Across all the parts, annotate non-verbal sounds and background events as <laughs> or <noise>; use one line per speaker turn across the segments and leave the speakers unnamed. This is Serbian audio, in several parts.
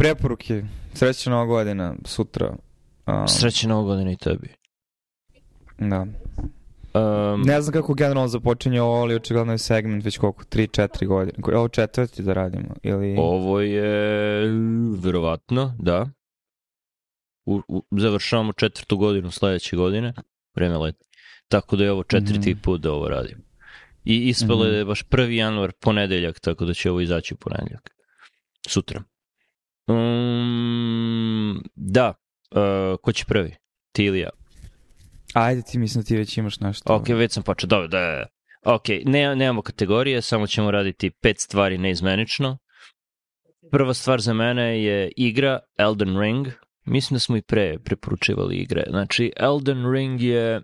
preporuke. Srećna nova godina, sutra. Um,
Srećna nova godina i tebi.
Da.
Um,
Ne znam kako generalno započinje ovo, ali očigledno je segment već koliko, 3-4 godine. Ovo četvrti da radimo, ili...
Ovo je verovatno, da. U, u, završavamo četvrtu godinu sledeće godine, vreme leti. Tako da je ovo četvrti
Mhm.
put da ovo radimo. I ispalo
Mhm.
je baš 1. januar ponedeljak, tako da će ovo izaći u ponedeljak. Sutra. Um, da, uh, ko će prvi? Ti ili ja?
Ajde ti, mislim da ti već imaš nešto.
Ok, već sam počeo, dobro, da, da, da. Ok, ne, nemamo kategorije, samo ćemo raditi pet stvari neizmenično. Prva stvar za mene je igra Elden Ring. Mislim da smo i pre preporučivali igre. Znači, Elden Ring je...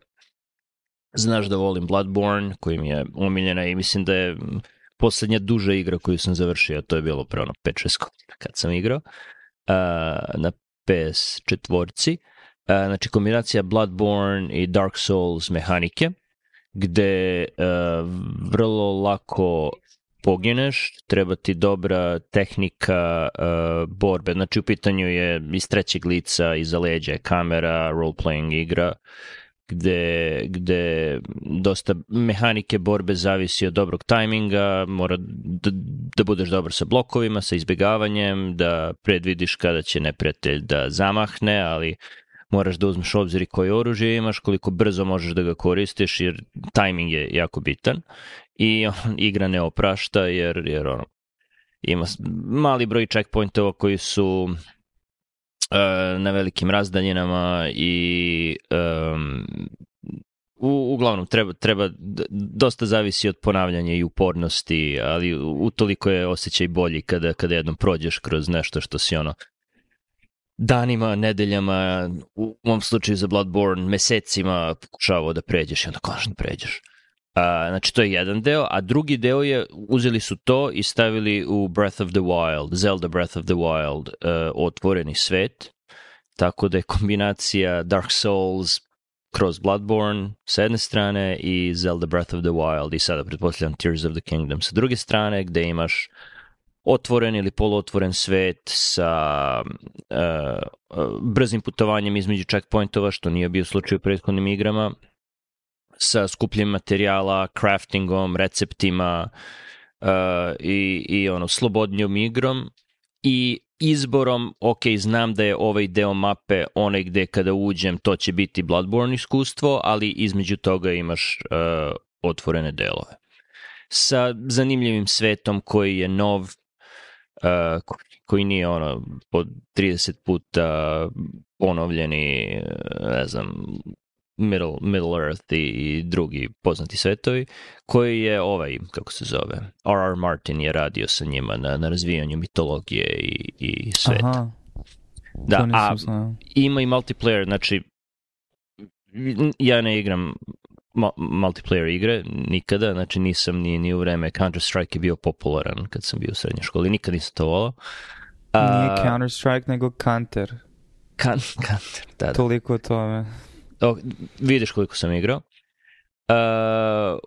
Znaš da volim Bloodborne, koji mi je omiljena i mislim da je poslednja duža igra koju sam završio, to je bilo pre ono 5-6 godina kad sam igrao, uh, na PS4. Uh, znači, kombinacija Bloodborne i Dark Souls mehanike, gde uh, vrlo lako pogineš, treba ti dobra tehnika uh, borbe. Znači u pitanju je iz trećeg lica, iza leđa je kamera, role-playing igra, gde, gde dosta mehanike borbe zavisi od dobrog tajminga, mora da, da budeš dobar sa blokovima, sa izbjegavanjem, da predvidiš kada će neprijatelj da zamahne, ali moraš da uzmeš obzir i koje oružje imaš, koliko brzo možeš da ga koristiš, jer tajming je jako bitan i on, igra ne oprašta, jer, jer ono, ima mali broj checkpointova koji su na velikim razdaljinama i um, u, uglavnom treba, treba dosta zavisi od ponavljanja i upornosti, ali utoliko je osjećaj bolji kada, kada jednom prođeš kroz nešto što si ono danima, nedeljama, u mom slučaju za Bloodborne, mesecima pokušavao da pređeš i onda konačno pređeš. A, znači, to je jedan deo, a drugi deo je, uzeli su to i stavili u Breath of the Wild, Zelda Breath of the Wild, uh, otvoreni svet, tako da je kombinacija Dark Souls kroz Bloodborne sa jedne strane i Zelda Breath of the Wild i sada pretpostavljam Tears of the Kingdom sa druge strane, gde imaš otvoren ili poluotvoren svet sa uh, uh, brzim putovanjem između checkpointova, što nije bio slučaj u prethodnim igrama, sa skupljem materijala, craftingom, receptima uh, i, i ono, slobodnjom igrom i izborom, ok, znam da je ovaj deo mape onaj gde kada uđem to će biti Bloodborne iskustvo, ali između toga imaš uh, otvorene delove. Sa zanimljivim svetom koji je nov, uh, ko- koji nije ono po 30 puta ponovljeni, ne znam, Middle, Middle Earth i, drugi poznati svetovi, koji je ovaj, kako se zove, R.R. Martin je radio sa njima na, na razvijanju mitologije i, i sveta.
Aha,
Da, a
znao.
ima i multiplayer, znači ja ne igram mu- multiplayer igre nikada, znači nisam ni, ni u vreme Counter-Strike je bio popularan kad sam bio u srednjoj školi, nikad nisam to volao.
Nije Counter-Strike, nego Counter.
kan, kan, <laughs> da, da.
Toliko o tome.
O, vidiš koliko sam igrao. Uh,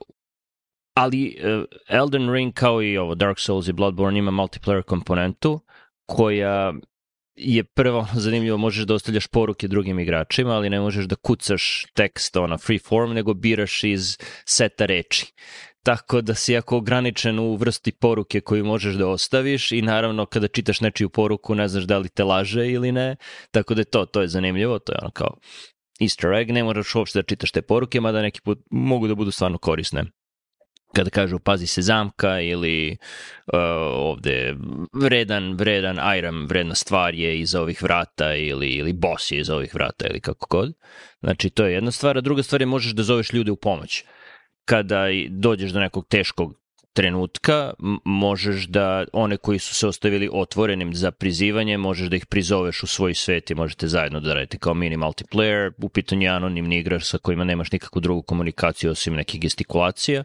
ali uh, Elden Ring kao i ovo Dark Souls i Bloodborne ima multiplayer komponentu koja je prvo <laughs> zanimljivo, možeš da ostavljaš poruke drugim igračima, ali ne možeš da kucaš tekst ona free form, nego biraš iz seta reči. Tako da si jako ograničen u vrsti poruke koju možeš da ostaviš i naravno kada čitaš nečiju poruku ne znaš da li te laže ili ne, tako da je to, to je zanimljivo, to je ono kao easter egg, ne moraš uopšte da čitaš te poruke, mada neki put mogu da budu stvarno korisne. Kada kažu pazi se zamka ili uh, ovde vredan, vredan item, vredna stvar je iza ovih vrata ili, ili boss je iza ovih vrata ili kako god. Znači to je jedna stvar, a druga stvar je možeš da zoveš ljude u pomoć. Kada dođeš do nekog teškog trenutka, možeš da one koji su se ostavili otvorenim za prizivanje, možeš da ih prizoveš u svoj svet i možete zajedno da radite kao mini multiplayer, u pitanju anonimni igrač sa kojima nemaš nikakvu drugu komunikaciju osim nekih gestikulacija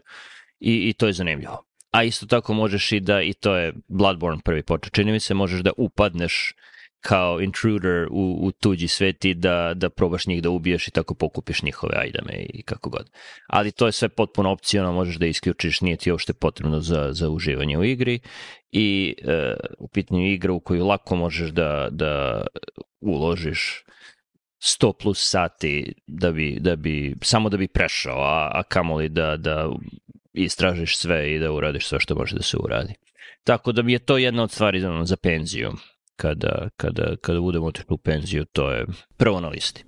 i, i to je zanimljivo. A isto tako možeš i da, i to je Bloodborne prvi počet, čini mi se, možeš da upadneš kao intruder u, u tuđi svet i da, da probaš njih da ubiješ i tako pokupiš njihove ajdame i kako god. Ali to je sve potpuno opcijno, možeš da isključiš, nije ti uopšte potrebno za, za uživanje u igri i e, u pitanju igra u koju lako možeš da, da uložiš 100 plus sati da bi, da bi, samo da bi prešao, a, a kamoli da, da istražiš sve i da uradiš sve što može da se uradi. Tako da mi je to jedna od stvari za, za penziju. Kada, kada, kada budemo otišli u penziju, to je prvo na listi.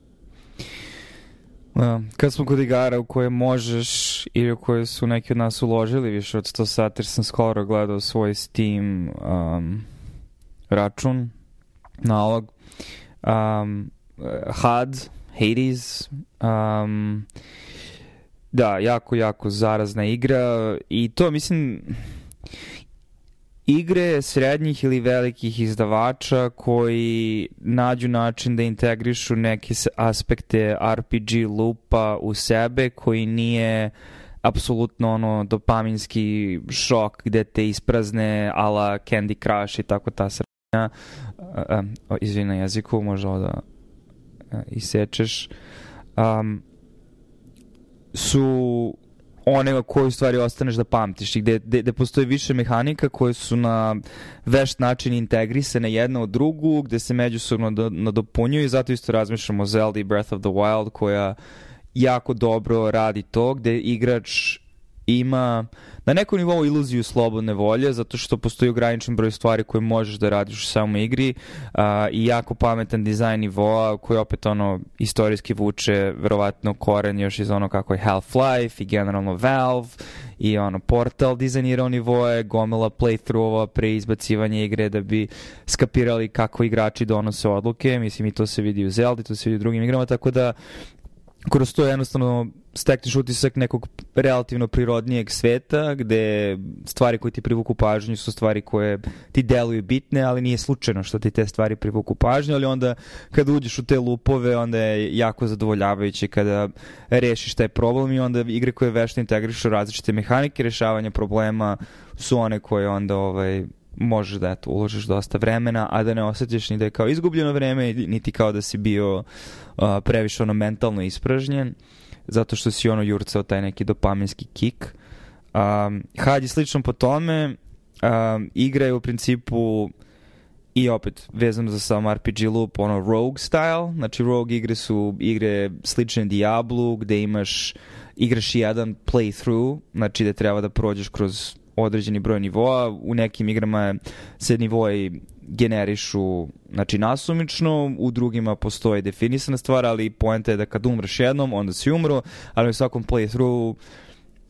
Da, kad smo kod igara u koje možeš ili u koje su neki od nas uložili više od 100 sati, jer sam skoro gledao svoj Steam um, račun, nalog, um, HUD, Hades, um, da, jako, jako zarazna igra i to, mislim, igre srednjih ili velikih izdavača koji nađu način da integrišu neke aspekte RPG lupa u sebe koji nije apsolutno ono dopaminski šok gde te isprazne ala Candy Crush i tako ta srednja. Izvini na jeziku, možda da isečeš. Um, su one koje stvari ostaneš da pamtiš i gde, gde, gde postoji više mehanika koje su na vešt način integrisane jedna od drugu, gde se međusobno nadopunjuju i zato isto razmišljamo o Zelda i Breath of the Wild koja jako dobro radi to, gde igrač ima na nekom nivou iluziju slobodne volje, zato što postoji ograničen broj stvari koje možeš da radiš u samoj igri uh, i jako pametan dizajn nivoa koji opet ono istorijski vuče verovatno koren još iz ono kako je Half-Life i generalno Valve i ono Portal dizajnirao nivoe, gomila playthroughova pre izbacivanja igre da bi skapirali kako igrači donose odluke, mislim i to se vidi u Zelda, to se vidi u drugim igrama, tako da kroz to jednostavno stekneš utisak nekog relativno prirodnijeg sveta, gde stvari koje ti privuku pažnju su stvari koje ti deluju bitne, ali nije slučajno što ti te stvari privuku pažnju, ali onda kada uđeš u te lupove, onda je jako zadovoljavajuće kada rešiš taj problem i onda igre koje vešto integrišu različite mehanike rešavanja problema su one koje onda ovaj, možeš da eto, uložiš dosta vremena, a da ne osjetiš ni da je kao izgubljeno vreme, niti kao da si bio uh, previše ono mentalno ispražnjen, zato što si ono jurcao taj neki dopaminski kik. Um, Had je slično po tome, um, igra je u principu i opet vezano za sam RPG loop, ono rogue style, znači rogue igre su igre slične Diablu, gde imaš, igraš jedan playthrough, znači da treba da prođeš kroz određeni broj nivoa, u nekim igrama se nivoi generišu znači nasumično, u drugima postoji definisana stvar, ali poenta je da kad umreš jednom, onda si umro, ali u svakom playthrough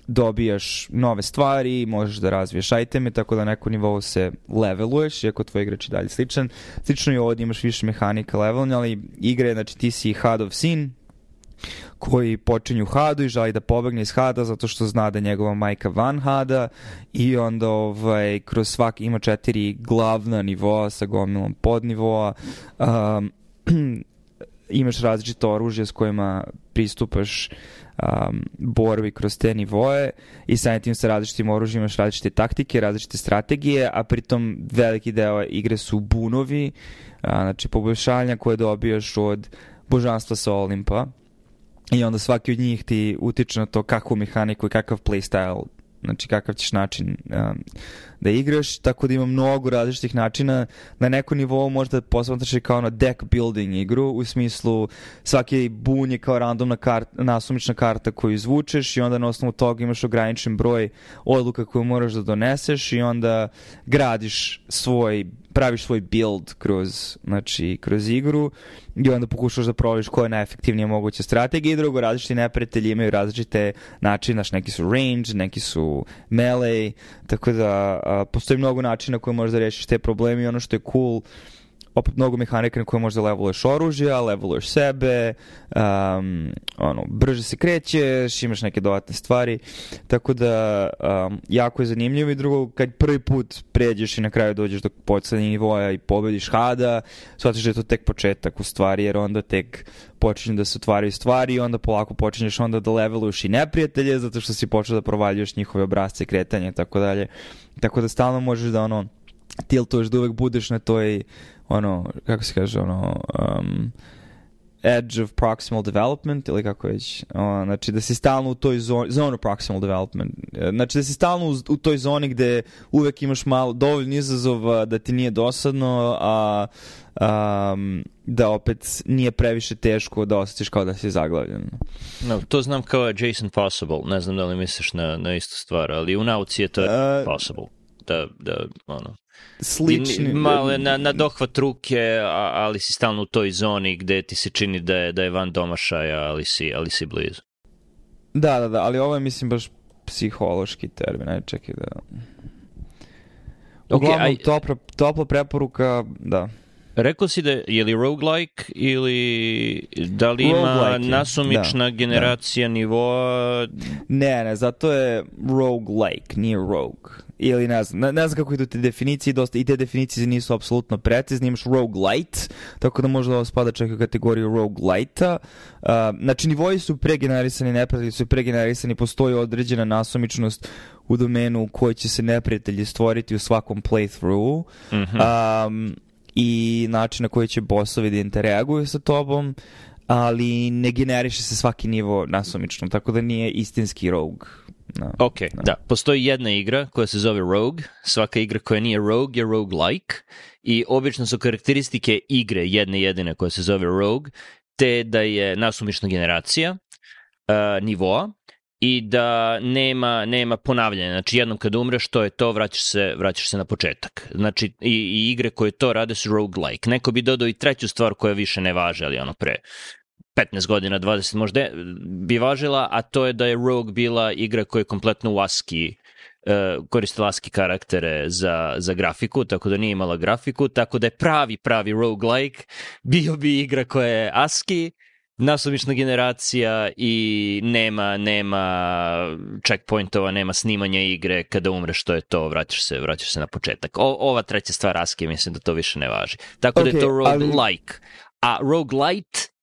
dobijaš nove stvari, možeš da razviješ iteme, tako da na nekom nivou se leveluješ, iako tvoj igrač je dalje sličan. Slično i ovdje imaš više mehanika levelovanja, ali igre, znači ti si Had of Sin, koji počinju Hadu i želi da pobegne iz Hada zato što zna da je njegova majka van Hada i onda ovaj, kroz svak ima četiri glavna nivoa sa gomilom podnivoa. Um, <clears throat> imaš različito oružje s kojima pristupaš um, borbi kroz te nivoe i samim tim sa različitim oružjima imaš različite taktike, različite strategije, a pritom veliki deo igre su bunovi, a, znači poboljšanja koje dobijaš od božanstva sa Olimpa i onda svaki od njih ti utiče na to kakvu mehaniku i kakav playstyle znači kakav ćeš način um, da igraš, tako da ima mnogo različitih načina. Na nekom nivou možda posmatraš kao na deck building igru, u smislu svaki bun je kao randomna karta, nasumična karta koju izvučeš i onda na osnovu toga imaš ograničen broj odluka koju moraš da doneseš i onda gradiš svoj praviš svoj build kroz, znači, kroz igru i onda pokušaš da provališ koja je najefektivnija moguća strategija i drugo, različiti neprijatelji imaju različite načine, znači neki su range, neki su melee, tako da a, postoji mnogo načina koje možeš da rešiš te probleme i ono što je cool opet mnogo mehanika na koje možda leveluješ oružja, leveluješ sebe, um, ono, brže se krećeš, imaš neke dodatne stvari, tako da um, jako je zanimljivo i drugo, kad prvi put pređeš i na kraju dođeš do podslednjeg nivoja i pobediš hada, shvatiš da je to tek početak u stvari, jer onda tek počinju da se otvaraju stvari i onda polako počinješ onda da leveluješ i neprijatelje, zato što si počeo da provaljuješ njihove obrazce kretanja i tako dalje. Tako da stalno možeš da ono tiltuješ da uvek budeš na toj ono, kako se kaže, ono, um, edge of proximal development ili kako već, o, znači da si stalno u toj zoni, zone of proximal development, znači da si stalno u, u toj zoni gde uvek imaš malo, dovoljno izazova da ti nije dosadno, a um, da opet nije previše teško da osjetiš kao da si zaglavljen.
No, to znam kao Jason Possible, ne znam da li misliš na, na istu stvar, ali u nauci je to
Uh,
possible. Da, da, ono,
Slični...
Malo na, na dohvat ruke, a, ali si stalno u toj zoni gde ti se čini da je, da je van domašaja, ali si, ali si blizu.
Da, da, da, ali ovo je mislim baš psihološki termin, aj čekaj da... Uglavnom,
aj-
topla, topla preporuka, da.
Rekao si da je, je li roguelike ili da li ima
Roguelike
nasumična
da,
generacija nivoa?
Ne, ne, zato je roguelike, nije rogue. Ili ne znam, ne, ne znam kako idu te definicije, dosta, i te definicije nisu apsolutno precizne, imaš roguelite, tako da možda ovo spada čak u kategoriju roguelite-a. Uh, znači, nivoji su pregenerisani, neprijatelji su pregenerisani, postoji određena nasumičnost u domenu u kojoj će se neprijatelji stvoriti u svakom playthroughu.
Mhm.
um, i način na koji će bossovi da interaguju sa tobom, ali ne generiše se svaki nivo nasumično, tako da nije istinski rogue. No.
Ok, da. Postoji jedna igra koja se zove Rogue. Svaka igra koja nije Rogue je roguelike. I obično su karakteristike igre jedne jedine koja se zove Rogue, te da je nasumična generacija uh, nivoa i da nema, nema ponavljanja. Znači jednom kad umreš, to je to, vraćaš se, vraćaš se na početak. Znači i, i igre koje to rade su roguelike. Neko bi dodao i treću stvar koja više ne važe, ali ono pre 15 godina, 20 možda bi važila, a to je da je Rogue bila igra koja je kompletno u ASCII e, koristila ASCII karaktere za, za grafiku, tako da nije imala grafiku, tako da je pravi, pravi roguelike bio bi igra koja je ASCII, nasumična generacija i nema nema checkpointova, nema snimanja igre, kada umreš to je to, vraćaš se, vraćaš se na početak. O, ova treća stvar ASCII mislim da to više ne važi. Tako da je to
ali-
roguelike. A roguelite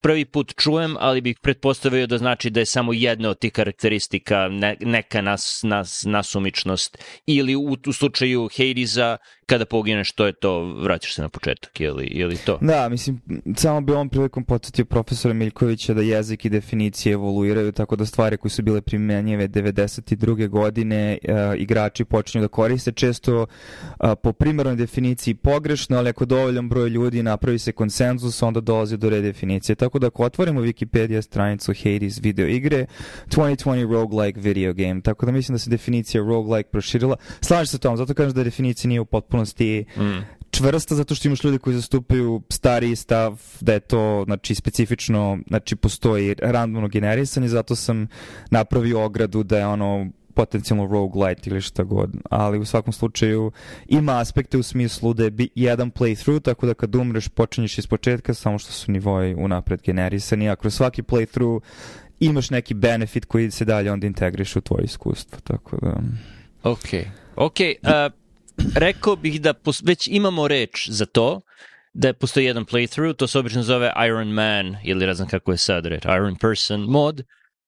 prvi put čujem, ali bih pretpostavio da znači da je samo jedna od tih karakteristika ne, neka nas, nas, nasumičnost ili u, u slučaju Hadesa kada pogineš to je to, vraćaš se na početak, je li, je li to?
Da, mislim, samo bi ovom prilikom podsjetio profesora Miljkovića da jezik i definicije evoluiraju, tako da stvari koje su bile primenjive 92. godine uh, igrači počinju da koriste često uh, po primarnoj definiciji pogrešno, ali ako dovoljan broj ljudi napravi se konsenzus, onda dolazi do redefinicije. Tako da ako otvorimo Wikipedia stranicu Hades video igre, 2020 roguelike video game, tako da mislim da se definicija roguelike proširila. Slažem se tom, zato kažem da definicija nije u potpunosti
Mm.
čvrsta zato što imaš ljudi koji zastupaju stariji stav da je to znači specifično znači postoji randomno generisanje zato sam napravio ogradu da je ono potencijalno roguelite ili šta god, ali u svakom slučaju ima aspekte u smislu da je jedan playthrough, tako da kad umreš počinješ iz početka, samo što su nivoji unapred generisani, a kroz svaki playthrough imaš neki benefit koji se dalje onda integriše u tvoje iskustvo, tako da...
Ok, ok. Uh, rekao bih da pos- već imamo reč za to, da postoji jedan playthrough, to se obično zove Iron Man, ili ne znam kako je sad reč, Iron Person mod,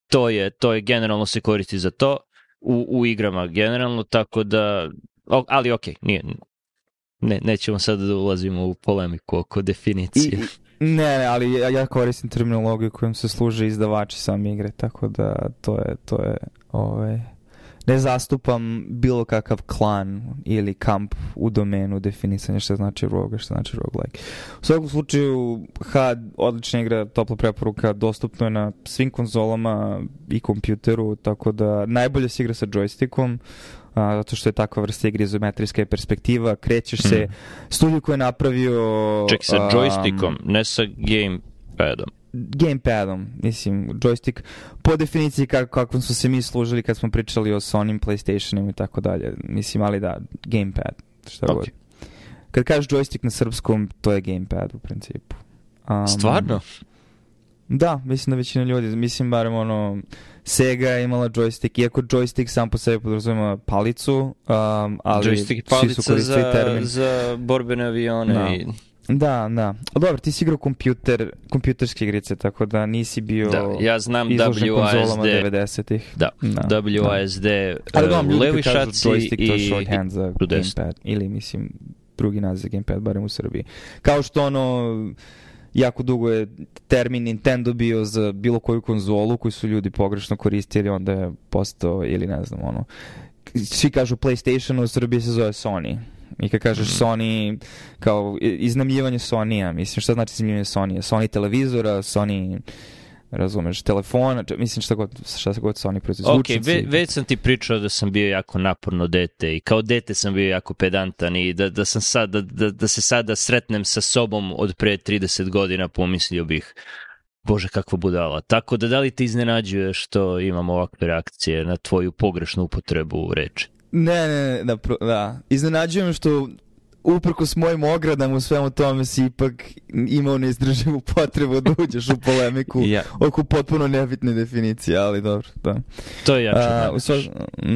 to je, to je generalno se koristi za to, u, u igrama generalno, tako da, ali ok, nije, ne, nećemo sad da ulazimo u polemiku oko definicije.
I, ne, ne, ali ja, ja koristim terminologiju kojom se služe izdavači same igre, tako da to je, to je, ovaj, ne zastupam bilo kakav klan ili kamp u domenu definisanja šta znači rogue, šta znači roguelike. U svakom slučaju, HUD, odlična igra, topla preporuka, dostupno je na svim konzolama i kompjuteru, tako da najbolje se igra sa joystickom, a, zato što je takva vrsta igre izometrijska perspektiva, krećeš se,
Mhm.
studiju koji je napravio...
Ček, sa
um,
joystickom, ne sa gamepadom.
Gamepadom, mislim, joystick, po definiciji kako, kakvom su se mi služili kad smo pričali o Sony, Playstationima i tako dalje, mislim, ali da, gamepad, šta
Ok.
god. Kad kažeš joystick na srpskom, to je gamepad u principu. Um,
Stvarno?
Da, mislim da većina ljudi, mislim barem ono, Sega je imala joystick, iako joystick sam po sebi podrazumema palicu, um, ali
Joystick i
svi su
palica
koristili
za,
termin.
za borbene avione
Da.
i
Da, da. Dobro, ti si igrao kompjuter, kompjuterske igrice, tako da nisi bio
Da, ja znam
izložen konzolama
WASD,
90-ih.
da,
Da,
WASD
Ali
uh,
da,
levoj
kad kažu
šaci
joystick, to
i
shorthand za gamepad. Ili mislim, drugi naziv za gamepad, barem u Srbiji. Kao što ono, jako dugo je termin Nintendo bio za bilo koju konzolu koju su ljudi pogrešno koristili, onda je postao, ili ne znam, ono, svi kažu PlayStation, u Srbiji se zove Sony. I kad kažeš mhm. Sony, kao iznamljivanje Sony-a, mislim, šta znači iznamljivanje Sony-a? Sony televizora, Sony razumeš, telefona, mislim šta god, šta god Sony proizvodi.
Ok, ve, već sam ti pričao da sam bio jako naporno dete i kao dete sam bio jako pedantan i da, da, sam sad, da, da, da se sada sretnem sa sobom od pre 30 godina pomislio bih Bože, kakva budala. Tako da da li te iznenađuje što imam ovakve reakcije na tvoju pogrešnu upotrebu reči?
Ne, ne, ne, da, da. Iznenađujem što uprkos mojim ogradama u svemu tome si ipak imao neizdrživu potrebu da uđeš u polemiku ja. oko potpuno nebitne definicije, ali dobro, da.
To je jače.
Sva,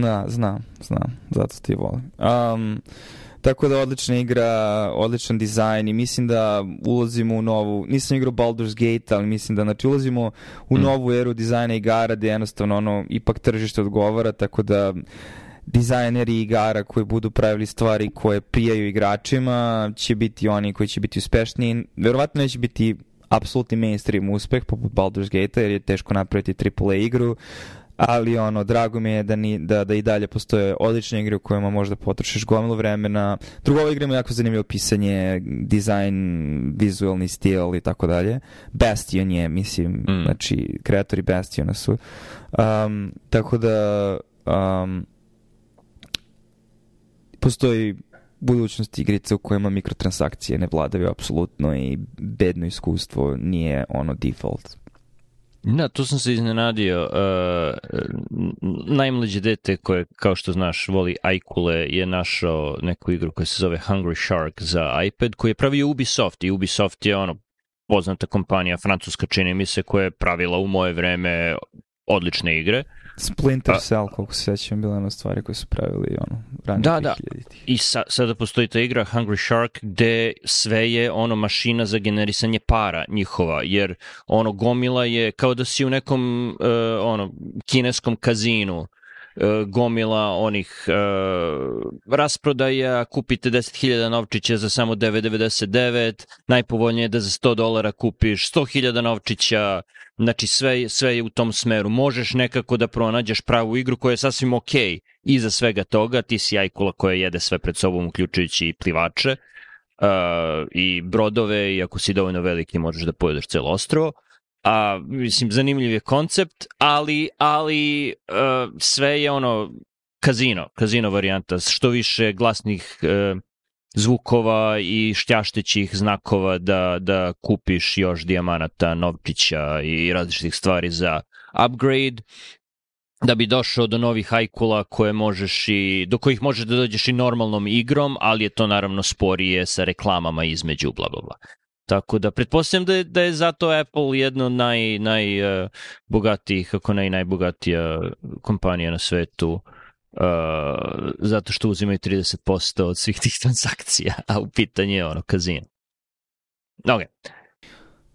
da, znam, znam, zato ti volim. Um, tako da odlična igra, odličan dizajn i mislim da ulazimo u novu, nisam igrao Baldur's Gate, ali mislim da znači ulazimo u mm. novu eru dizajna igara gde jednostavno ono ipak tržište odgovara, tako da dizajneri igara koji budu pravili stvari koje prijaju igračima će biti oni koji će biti uspešniji. Verovatno neće biti apsolutni mainstream uspeh poput Baldur's Gate-a jer je teško napraviti AAA igru, ali ono, drago mi je da, ni, da, da i dalje postoje odlične igre u kojima možda potrošiš gomilu vremena. Drugo, ova igra ima jako zanimljivo pisanje, dizajn, vizualni stil i tako dalje. Bastion je, mislim, mm. znači, kreatori Bastiona su. Um, tako da, um, postoji budućnost igrice u kojima mikrotransakcije ne vladaju apsolutno i bedno iskustvo nije ono default.
Da, tu sam se iznenadio. Uh, najmlađe dete koje, kao što znaš, voli Ajkule je našao neku igru koja se zove Hungry Shark za iPad, koji je pravio Ubisoft i Ubisoft je ono poznata kompanija, francuska čini mi se, koja je pravila u moje vreme odlične igre.
Splinter Cell, koliko se sećam, bila jedna stvari koje su pravili ono, ranije
Da, da. I sa, sada postoji ta igra Hungry Shark gde sve je ono mašina za generisanje para njihova, jer ono gomila je kao da si u nekom uh, ono kineskom kazinu gomila onih uh, rasprodaja, kupite 10.000 novčića za samo 9,99, najpovoljnije je da za 100 dolara kupiš 100.000 novčića, znači sve, sve je u tom smeru. Možeš nekako da pronađeš pravu igru koja je sasvim ok iza svega toga, ti si ajkula koja jede sve pred sobom, uključujući i plivače uh, i brodove i ako si dovoljno veliki možeš da pojedeš celo ostrovo A, mislim, zanimljiv je koncept, ali, ali uh, sve je ono kazino, kazino varijanta, što više glasnih uh, zvukova i šćaštećih znakova da, da kupiš još dijamanata, novčića i različitih stvari za upgrade da bi došao do novih hajkula koje možeš i, do kojih možeš da dođeš i normalnom igrom, ali je to naravno sporije sa reklamama između, bla, bla, bla. Tako da pretpostavljam da je, da je zato Apple jedna od naj, najbogatijih, uh, ako ne i najbogatija kompanija na svetu, uh, zato što uzimaju 30% od svih tih transakcija, a u pitanju je ono kazino. Ok.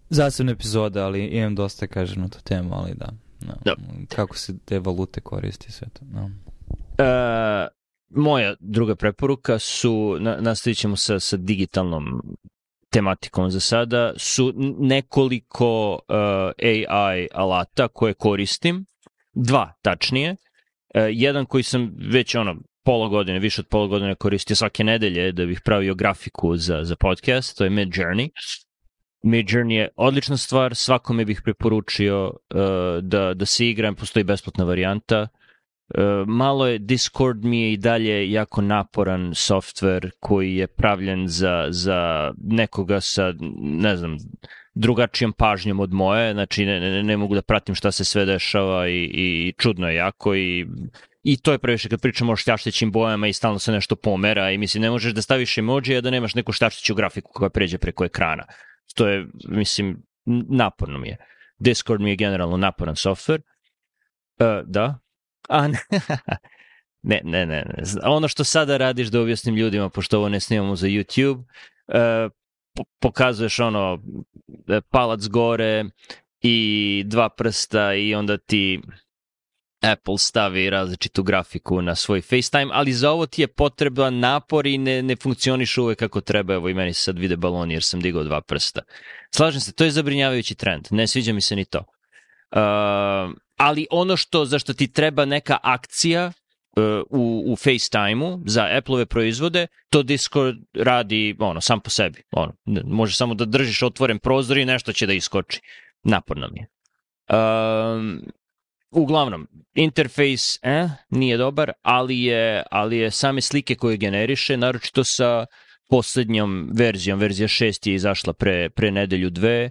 Zasebna epizoda, ali imam dosta kažem na tu temu, ali da. No. da. Kako se te valute koristi sve to. No.
Uh, moja druga preporuka su, na, nastavit ćemo sa, sa digitalnom tematikom za sada su nekoliko uh, AI alata koje koristim, dva tačnije. Uh, jedan koji sam već ono pola godine, više od pola godine koristio svake nedelje da bih pravio grafiku za, za podcast, to je Mid Journey. Mid Journey je odlična stvar, svakome bih preporučio uh, da, da se igram, postoji besplatna varijanta, malo je, Discord mi je i dalje jako naporan softver koji je pravljen za, za nekoga sa, ne znam, drugačijom pažnjom od moje, znači ne, ne, ne mogu da pratim šta se sve dešava i, i čudno je jako i I to je previše kad pričamo o šljaštećim bojama i stalno se nešto pomera i mislim ne možeš da staviš emoji a da nemaš neku šljašteću grafiku koja pređe preko ekrana. To je, mislim, naporno mi je. Discord mi je generalno naporan software. Uh, da, A <laughs> ne, ne, ne, ne. Ono što sada radiš da objasnim ljudima, pošto ovo ne snimamo za YouTube, uh, pokazuješ ono e, palac gore i dva prsta i onda ti Apple stavi različitu grafiku na svoj FaceTime, ali za ovo ti je potreban napor i ne, ne funkcioniš uvek kako treba. Evo i meni se sad vide baloni jer sam digao dva prsta. Slažem se, to je zabrinjavajući trend. Ne sviđa mi se ni to. Uh, ali ono što za što ti treba neka akcija uh, u, u FaceTime-u za Apple-ove proizvode, to Discord radi ono, sam po sebi. Ono, može samo da držiš otvoren prozor i nešto će da iskoči. Naporno mi je. Um, uglavnom, interfejs eh, nije dobar, ali je, ali je same slike koje generiše, naročito sa poslednjom verzijom, verzija 6 je izašla pre, pre nedelju dve, E,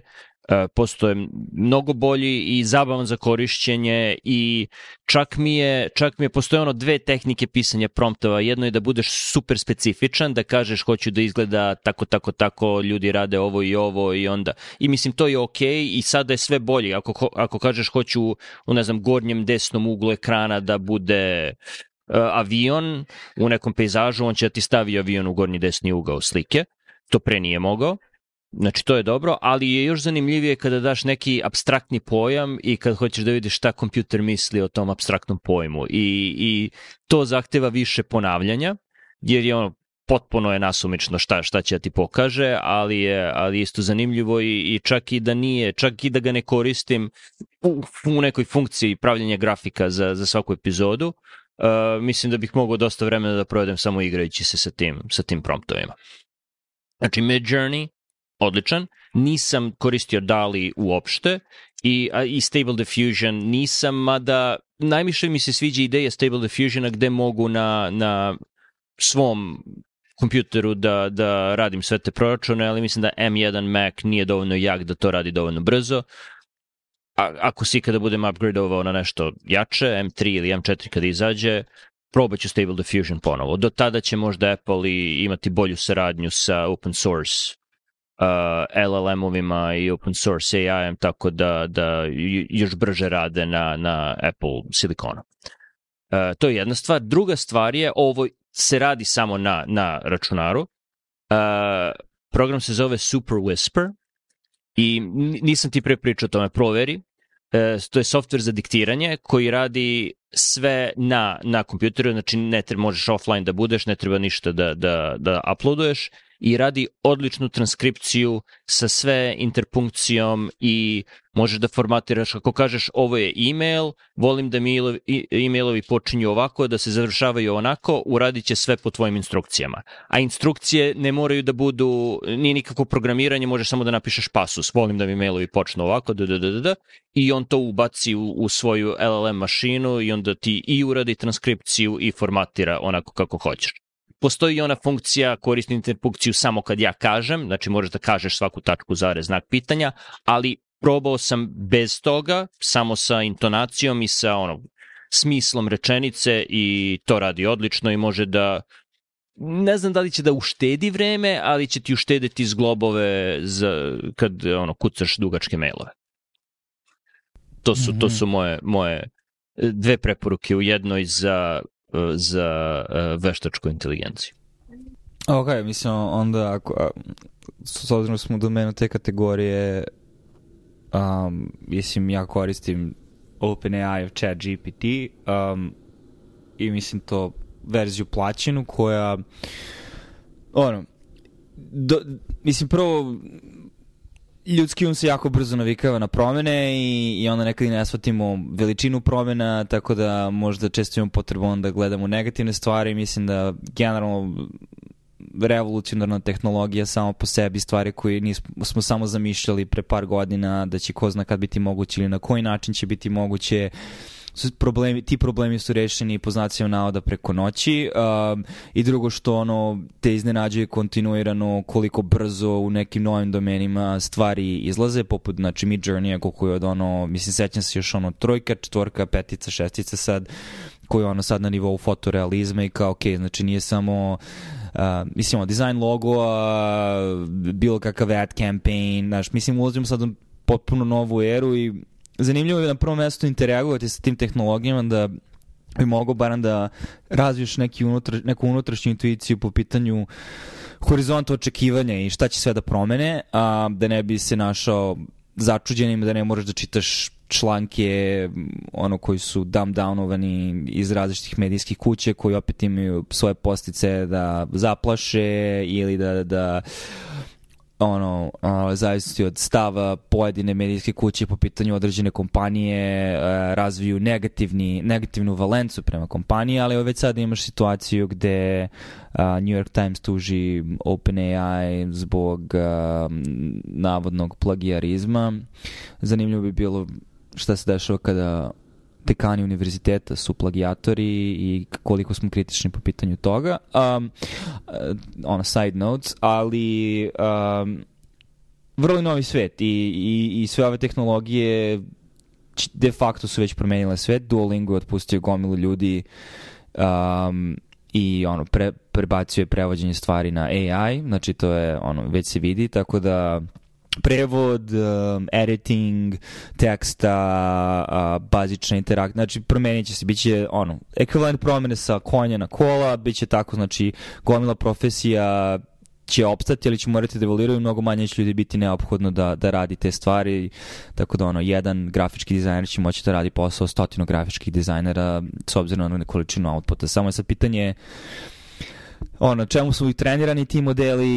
postoje mnogo bolji i zabavan za korišćenje i čak mi je, čak mi je postoje ono dve tehnike pisanja promptova. Jedno je da budeš super specifičan, da kažeš hoću da izgleda tako, tako, tako, ljudi rade ovo i ovo i onda. I mislim to je okay, i sada je sve bolje. Ako, ako kažeš hoću u, ne znam, gornjem desnom uglu ekrana da bude uh, avion u nekom pejzažu, on će da ti stavi avion u gornji desni ugao slike. To pre nije mogao. Znači, to je dobro, ali je još zanimljivije kada daš neki abstraktni pojam i kad hoćeš da vidiš šta kompjuter misli o tom abstraktnom pojmu. I, i to zahteva više ponavljanja, jer je ono potpuno je nasumično šta šta će da ti pokaže, ali je ali isto zanimljivo i, i čak i da nije, čak i da ga ne koristim u, u nekoj funkciji pravljenja grafika za, za svaku epizodu, uh, mislim da bih mogao dosta vremena da provedem samo igrajući se sa tim, sa tim promptovima. Znači, Mid Journey odličan. Nisam koristio DALI uopšte i, i Stable Diffusion nisam, mada najviše mi se sviđa ideja Stable Diffusiona gde mogu na, na svom kompjuteru da, da radim sve te proračune, ali mislim da M1 Mac nije dovoljno jak da to radi dovoljno brzo. A, ako si kada budem upgradeovao na nešto jače, M3 ili M4 kada izađe, probat ću Stable Diffusion ponovo. Do tada će možda Apple i imati bolju saradnju sa open source LLM-ovima i open source AI-em, tako da, da još brže rade na, na Apple silikonu. Uh, to je jedna stvar. Druga stvar je, ovo se radi samo na, na računaru. Uh, program se zove Super Whisper i nisam ti pre pričao o tome, proveri. Uh, to je software za diktiranje koji radi sve na, na kompjuteru, znači ne treba, možeš offline da budeš, ne treba ništa da, da, da uploaduješ i radi odličnu transkripciju sa sve interpunkcijom i možeš da formatiraš, ako kažeš ovo je e-mail, volim da mi e-mailovi počinju ovako, da se završavaju onako, uradit će sve po tvojim instrukcijama. A instrukcije ne moraju da budu, nije nikako programiranje, možeš samo da napišeš pasus, volim da mi mailovi počnu ovako, da, da, da, da, i on to ubaci u, u svoju LLM mašinu i onda ti i uradi transkripciju i formatira onako kako hoćeš postoji ona funkcija korisni interpunkciju samo kad ja kažem, znači možeš da kažeš svaku tačku zare znak pitanja, ali probao sam bez toga, samo sa intonacijom i sa ono, smislom rečenice i to radi odlično i može da ne znam da li će da uštedi vreme, ali će ti uštediti zglobove za, kad ono, kucaš dugačke mailove. To su, to su moje, moje dve preporuke u jednoj za za uh, veštačku inteligenciju.
Ok, mislim, onda ako, s obzirom da smo u domenu te kategorije, um, mislim, ja koristim OpenAI chat GPT um, i mislim to verziju plaćenu koja ono, do, mislim prvo ljudski um se jako brzo navikava na promene i, i onda nekad i ne shvatimo veličinu promena, tako da možda često imamo potrebu onda gledamo negativne stvari. Mislim da generalno revolucionarna tehnologija samo po sebi, stvari koje nismo smo samo zamišljali pre par godina da će ko zna kad biti moguće ili na koji način će biti moguće uh, problemi, ti problemi su rešeni po znacima navoda preko noći um, i drugo što ono te iznenađuje kontinuirano koliko brzo u nekim novim domenima stvari izlaze, poput znači Mid Journey, koliko je od ono, mislim sećam se još ono trojka, četvorka, petica, šestica sad, koji je ono sad na nivou fotorealizma i kao, ok, znači nije samo Uh, mislim, dizajn uh, bilo kakav ad campaign, znaš, mislim, ulazimo sad u potpuno novu eru i zanimljivo je na prvom mestu interagovati sa tim tehnologijama da bi mogo barem da razviješ neki unutra, neku unutrašnju intuiciju po pitanju horizonta očekivanja i šta će sve da promene, a da ne bi se našao začuđenim, da ne moraš da čitaš članke ono koji su dumb downovani iz različitih medijskih kuće koji opet imaju svoje postice da zaplaše ili da, da ono, uh, zavisnosti od stava pojedine medijske kuće po pitanju određene kompanije uh, razviju negativni, negativnu valencu prema kompaniji, ali već sad imaš situaciju gde New York Times tuži OpenAI zbog navodnog plagijarizma. Zanimljivo bi bilo šta se dešava kada dekani univerziteta su plagijatori i koliko smo kritični po pitanju toga. Um, ono, side notes, ali um, vrlo novi svet i, i, i sve ove tehnologije de facto su već promenile svet. Duolingo je otpustio gomilu ljudi um, i ono pre, prebacio je prevođenje stvari na AI, znači to je ono već se vidi, tako da prevod, um, editing teksta, uh, bazična interakcija, znači promenit će se, bit će ono, ekvivalent promene sa konja na kola, bit će tako, znači gomila profesija će opstati, ali će morati da evoluiraju, mnogo manje će ljudi biti neophodno da, da radi te stvari, tako da ono, jedan grafički dizajner će moći da radi posao stotino grafičkih dizajnera s obzirom na količinu outputa. Samo je sad pitanje uh, ono, čemu su i trenirani ti modeli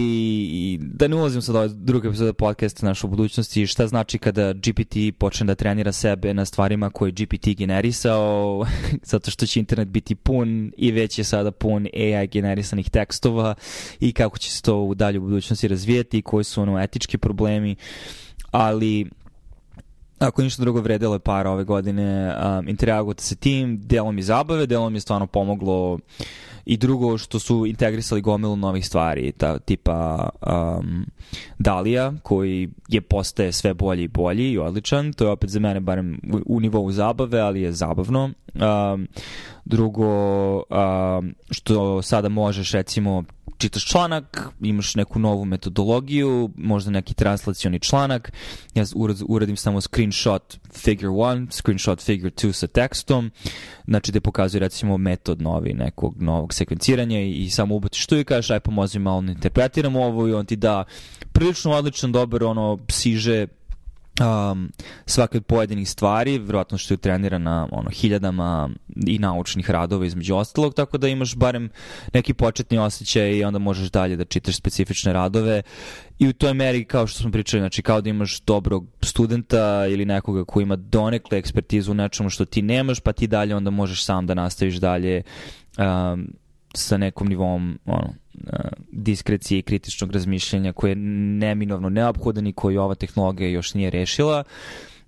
i da ne ulazim sad ove druge epizode podcasta našu budućnosti, šta znači kada GPT počne da trenira sebe na stvarima koje GPT generisao, <laughs> zato što će internet biti pun i već je sada pun AI generisanih tekstova i kako će se to u dalju budućnosti razvijeti i koji su ono etički problemi, ali ako ništa drugo vredelo je para ove godine um, interagujete sa tim, delom i zabave, delom je stvarno pomoglo i drugo što su integrisali gomilu novih stvari, ta, tipa um, Dalija, koji je postaje sve bolji i bolji i odličan, to je opet za mene barem u, u nivou zabave, ali je zabavno. Um, drugo, um, što sada možeš recimo čitaš članak, imaš neku novu metodologiju, možda neki translacioni članak, ja uradim samo screenshot figure 1, screenshot figure 2 sa tekstom, znači da pokazuje recimo metod novi nekog novog sekvenciranja i, i samo ubaciš tu i kažeš aj pomozi malo da interpretiram ovo i on ti da prilično odličan, dobar ono psiže um, svake od pojedinih stvari, vjerojatno što je trenira na ono, hiljadama i naučnih radova između ostalog, tako da imaš barem neki početni osjećaj i onda možeš dalje da čitaš specifične radove. I u toj meri kao što smo pričali, znači kao da imaš dobrog studenta ili nekoga ko ima donekle ekspertizu u nečemu što ti nemaš, pa ti dalje onda možeš sam da nastaviš dalje um, sa nekom nivom ono, diskrecije i kritičnog razmišljanja koje je neminovno neophodan i koji ova tehnologija još nije rešila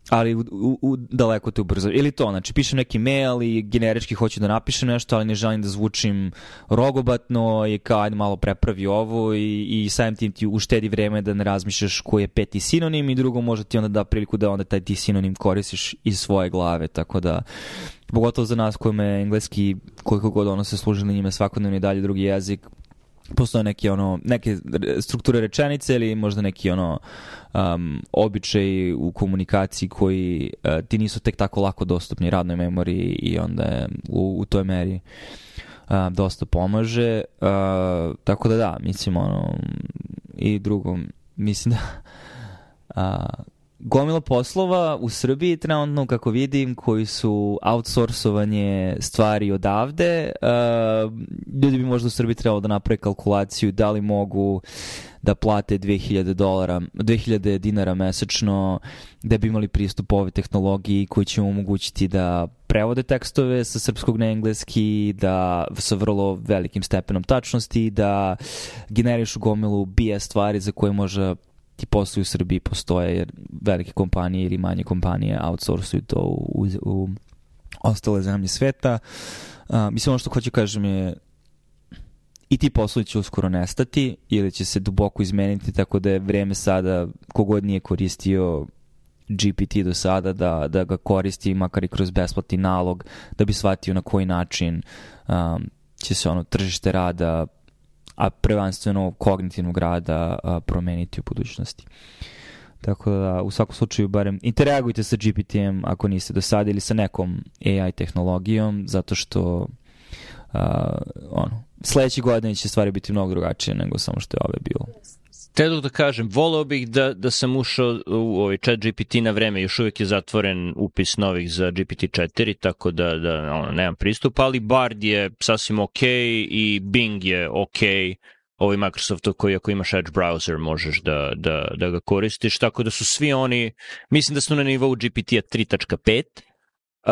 ali u, u, u daleko te ubrzo. Ili to, znači, pišem neki mail i generički hoću da napišem nešto, ali ne želim da zvučim rogobatno i kao, ajde malo prepravi ovo i, i samim tim ti uštedi vreme da ne razmišljaš koji je peti sinonim i drugo možda ti onda da priliku da onda taj ti sinonim koristiš iz svoje glave, tako da pogotovo za nas kojima je engleski koliko god ono se služili njime svakodnevno i dalje drugi jezik postoje neke ono neke strukture rečenice ili možda neki ono um, običaj u komunikaciji koji uh, ti nisu tek tako lako dostupni radnoj memoriji i onda je u, u toj meri uh, dosta pomaže uh, tako da da mislim ono i drugo mislim da uh, gomila poslova u Srbiji trenutno, kako vidim, koji su outsourcovanje stvari odavde. Uh, ljudi bi možda u Srbiji trebalo da naprave kalkulaciju da li mogu da plate 2000 dolara, 2000 dinara mesečno da bi imali pristup ove tehnologiji koji će omogućiti da prevode tekstove sa srpskog na engleski, da sa vrlo velikim stepenom tačnosti, da generišu gomilu BS stvari za koje može ti poslovi u Srbiji postoje jer velike kompanije ili manje kompanije outsourcuju to u, u, u ostale zemlje sveta. Uh, mislim, ono što hoću kažem je i ti poslovi će uskoro nestati ili će se duboko izmeniti tako da je vreme sada kogod nije koristio GPT do sada da, da ga koristi makar i kroz besplatni nalog da bi shvatio na koji način um, će se ono tržište rada a prvanstveno kognitivnog rada a, promeniti u budućnosti. Tako da, u svakom slučaju, barem interagujte sa GPT-em ako niste do sada ili sa nekom AI tehnologijom, zato što uh, ono, sledeće godine će stvari biti mnogo drugačije nego samo što je ove bilo.
Te da kažem, volao bih da, da sam ušao u ovaj chat GPT na vreme, još uvijek je zatvoren upis novih za GPT-4, tako da, da ono, nemam pristup, ali Bard je sasvim ok i Bing je ok, ovaj Microsoftu koji ako imaš Edge browser možeš da, da, da ga koristiš, tako da su svi oni, mislim da su na nivou GPT-a 3.5, Uh,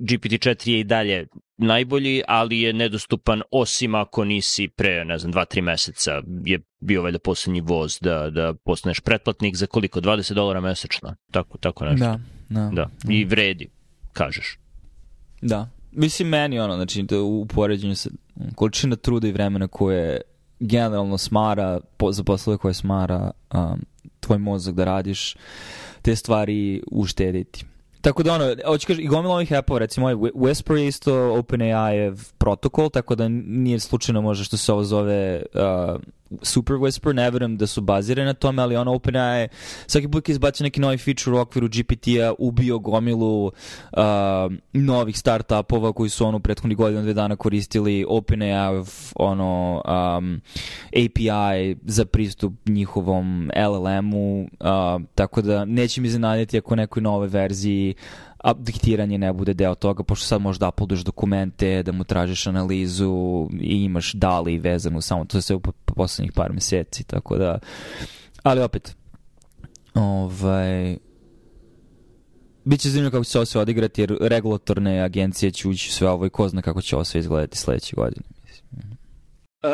GPT-4 je i dalje najbolji, ali je nedostupan osim ako nisi pre, ne znam, 2-3 meseca je bio valjda poslednji voz da, da postaneš pretplatnik za koliko? 20 dolara mesečno? Tako, tako nešto.
Da, da.
da. I vredi, kažeš.
Da. Mislim, meni ono, znači, da u poređenju sa količina truda i vremena koje generalno smara, po, za poslove koje smara um, tvoj mozak da radiš, te stvari uštediti. Tako da ono, hoću kaži, i gomila ovih appova, recimo ovaj Whisper je isto OpenAI protokol, tako da nije slučajno može što se ovo zove uh, Super Whisper, ne verujem da su bazirane na tome, ali ono OpenAI svaki put kad izbacio neki novi feature u okviru GPT-a ubio gomilu uh, novih startupova koji su ono prethodnih godina dve dana koristili OpenAI ono um, API za pristup njihovom LLM-u, uh, tako da neće mi zanaditi ako nekoj nove verziji a diktiranje ne bude deo toga, pošto sad možeš da uploaduješ dokumente, da mu tražiš analizu i imaš dali vezanu samo, to se u poslednjih par meseci, tako da, ali opet, ovaj, Biće zanimljivo kako će se ovo sve odigrati, jer regulatorne agencije će ući sve ovo i ko zna kako će ovo sve izgledati sledeće godine.
Uh,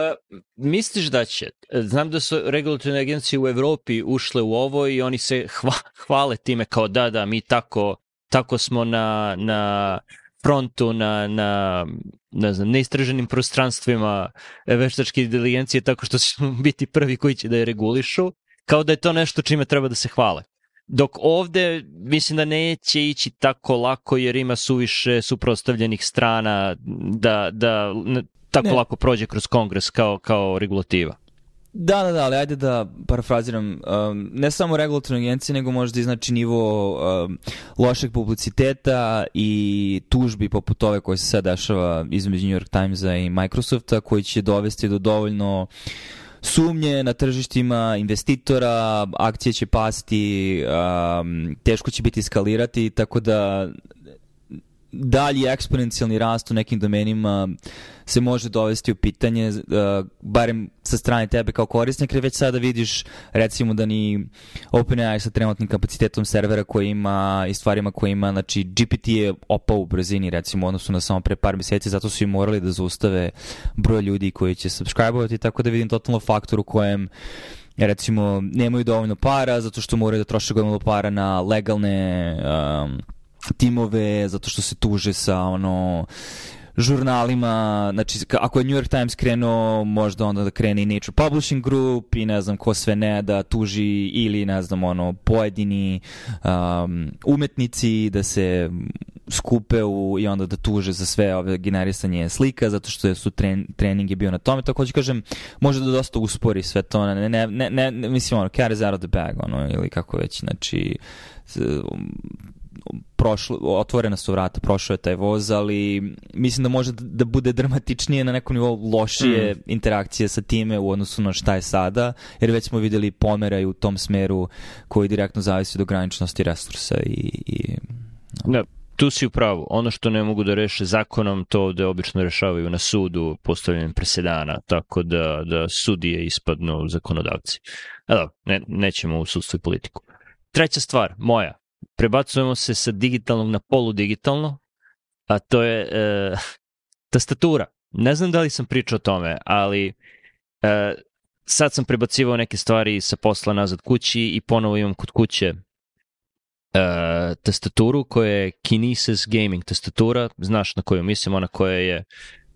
misliš da će? Znam da su regulatorne agencije u Evropi ušle u ovo i oni se hva, hvale time kao da, da, mi tako tako smo na, na frontu, na, na ne znam, neistraženim prostranstvima veštačke inteligencije tako što ćemo <laughs> biti prvi koji će da je regulišu, kao da je to nešto čime treba da se hvale. Dok ovde mislim da neće ići tako lako jer ima suviše suprostavljenih strana da, da tako ne. lako prođe kroz kongres kao, kao regulativa.
Da, da, da, ali ajde da parafraziram, um, ne samo regulatorne agencije, nego možda i znači nivo um, lošeg publiciteta i tužbi poput ove koje se sad dešava između New York Timesa i Microsofta, koji će dovesti do dovoljno sumnje na tržištima investitora, akcije će pasti, um, teško će biti skalirati, tako da dalji eksponencijalni rast u nekim domenima se može dovesti u pitanje, uh, barem sa strane tebe kao korisnik, jer već sada vidiš recimo da ni OpenAI sa trenutnim kapacitetom servera koji ima i stvarima koje ima, znači GPT je opao u brzini recimo odnosno na samo pre par meseci, zato su i morali da zaustave broj ljudi koji će subscribe-ovati, tako da vidim totalno faktor u kojem recimo nemaju dovoljno para zato što moraju da troše gomilu para na legalne um, timove zato što se tuže sa ono žurnalima, znači ako je New York Times krenuo, možda onda da krene i Nature Publishing Group i ne znam ko sve ne da tuži ili ne znam ono pojedini um, umetnici da se skupe u, i onda da tuže za sve ove generisanje slika zato što su tren, trening je bio na tome. Tako ću kažem može da dosta uspori sve to ne, ne, ne, ne, mislim ono cat is out of the bag ono ili kako već znači prošlo, otvorena su vrata, prošao je taj voz, ali mislim da može da bude dramatičnije na nekom nivou lošije mm. interakcije sa time u odnosu na šta je sada, jer već smo videli pomera u tom smeru koji direktno zavisi od ograničenosti resursa i... i
no. Da, tu si u pravu. Ono što ne mogu da reše zakonom, to ovde obično rešavaju na sudu postavljanjem presedana, tako da, da sudije ispadnu zakonodavci. Evo, ne, nećemo u sudstvu i politiku. Treća stvar, moja, prebacujemo se sa digitalnog na poludigitalno, a to je e, tastatura. Ne znam da li sam pričao o tome, ali e, sad sam prebacivao neke stvari sa posla nazad kući i ponovo imam kod kuće e, tastaturu koja je Kinesis Gaming tastatura, znaš na koju mislim, ona koja je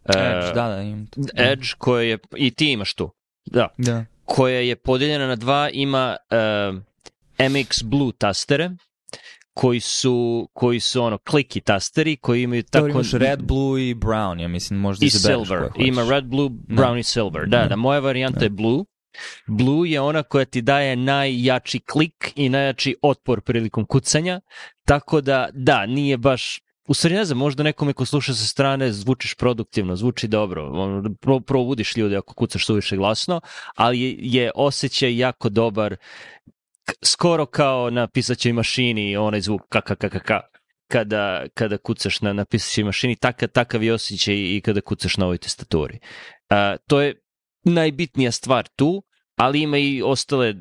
uh, Edge, da, da, imam.
Edge koja je, i ti imaš tu, da, da. koja je podeljena na dva, ima uh, MX Blue tastere, koji su, koji su ono kliki tasteri koji imaju tako...
imaš red, blue i brown, ja mislim možda
i silver. Ima red, blue, da. brown no. i silver. Da, no. da, moja varijanta no. je blue. Blue je ona koja ti daje najjači klik i najjači otpor prilikom kucanja, tako da, da, nije baš u stvari ne znam, možda nekome ko sluša sa strane zvučiš produktivno, zvuči dobro, pro, probudiš ljude ako kucaš suviše glasno, ali je, je osjećaj jako dobar, skoro kao na pisaćoj mašini, onaj zvuk kakakakaka kada, kada kucaš na, na pisaćoj mašini, takav, takav je osjećaj i kada kucaš na ovoj tastaturi. Uh, to je najbitnija stvar tu, ali ima i ostale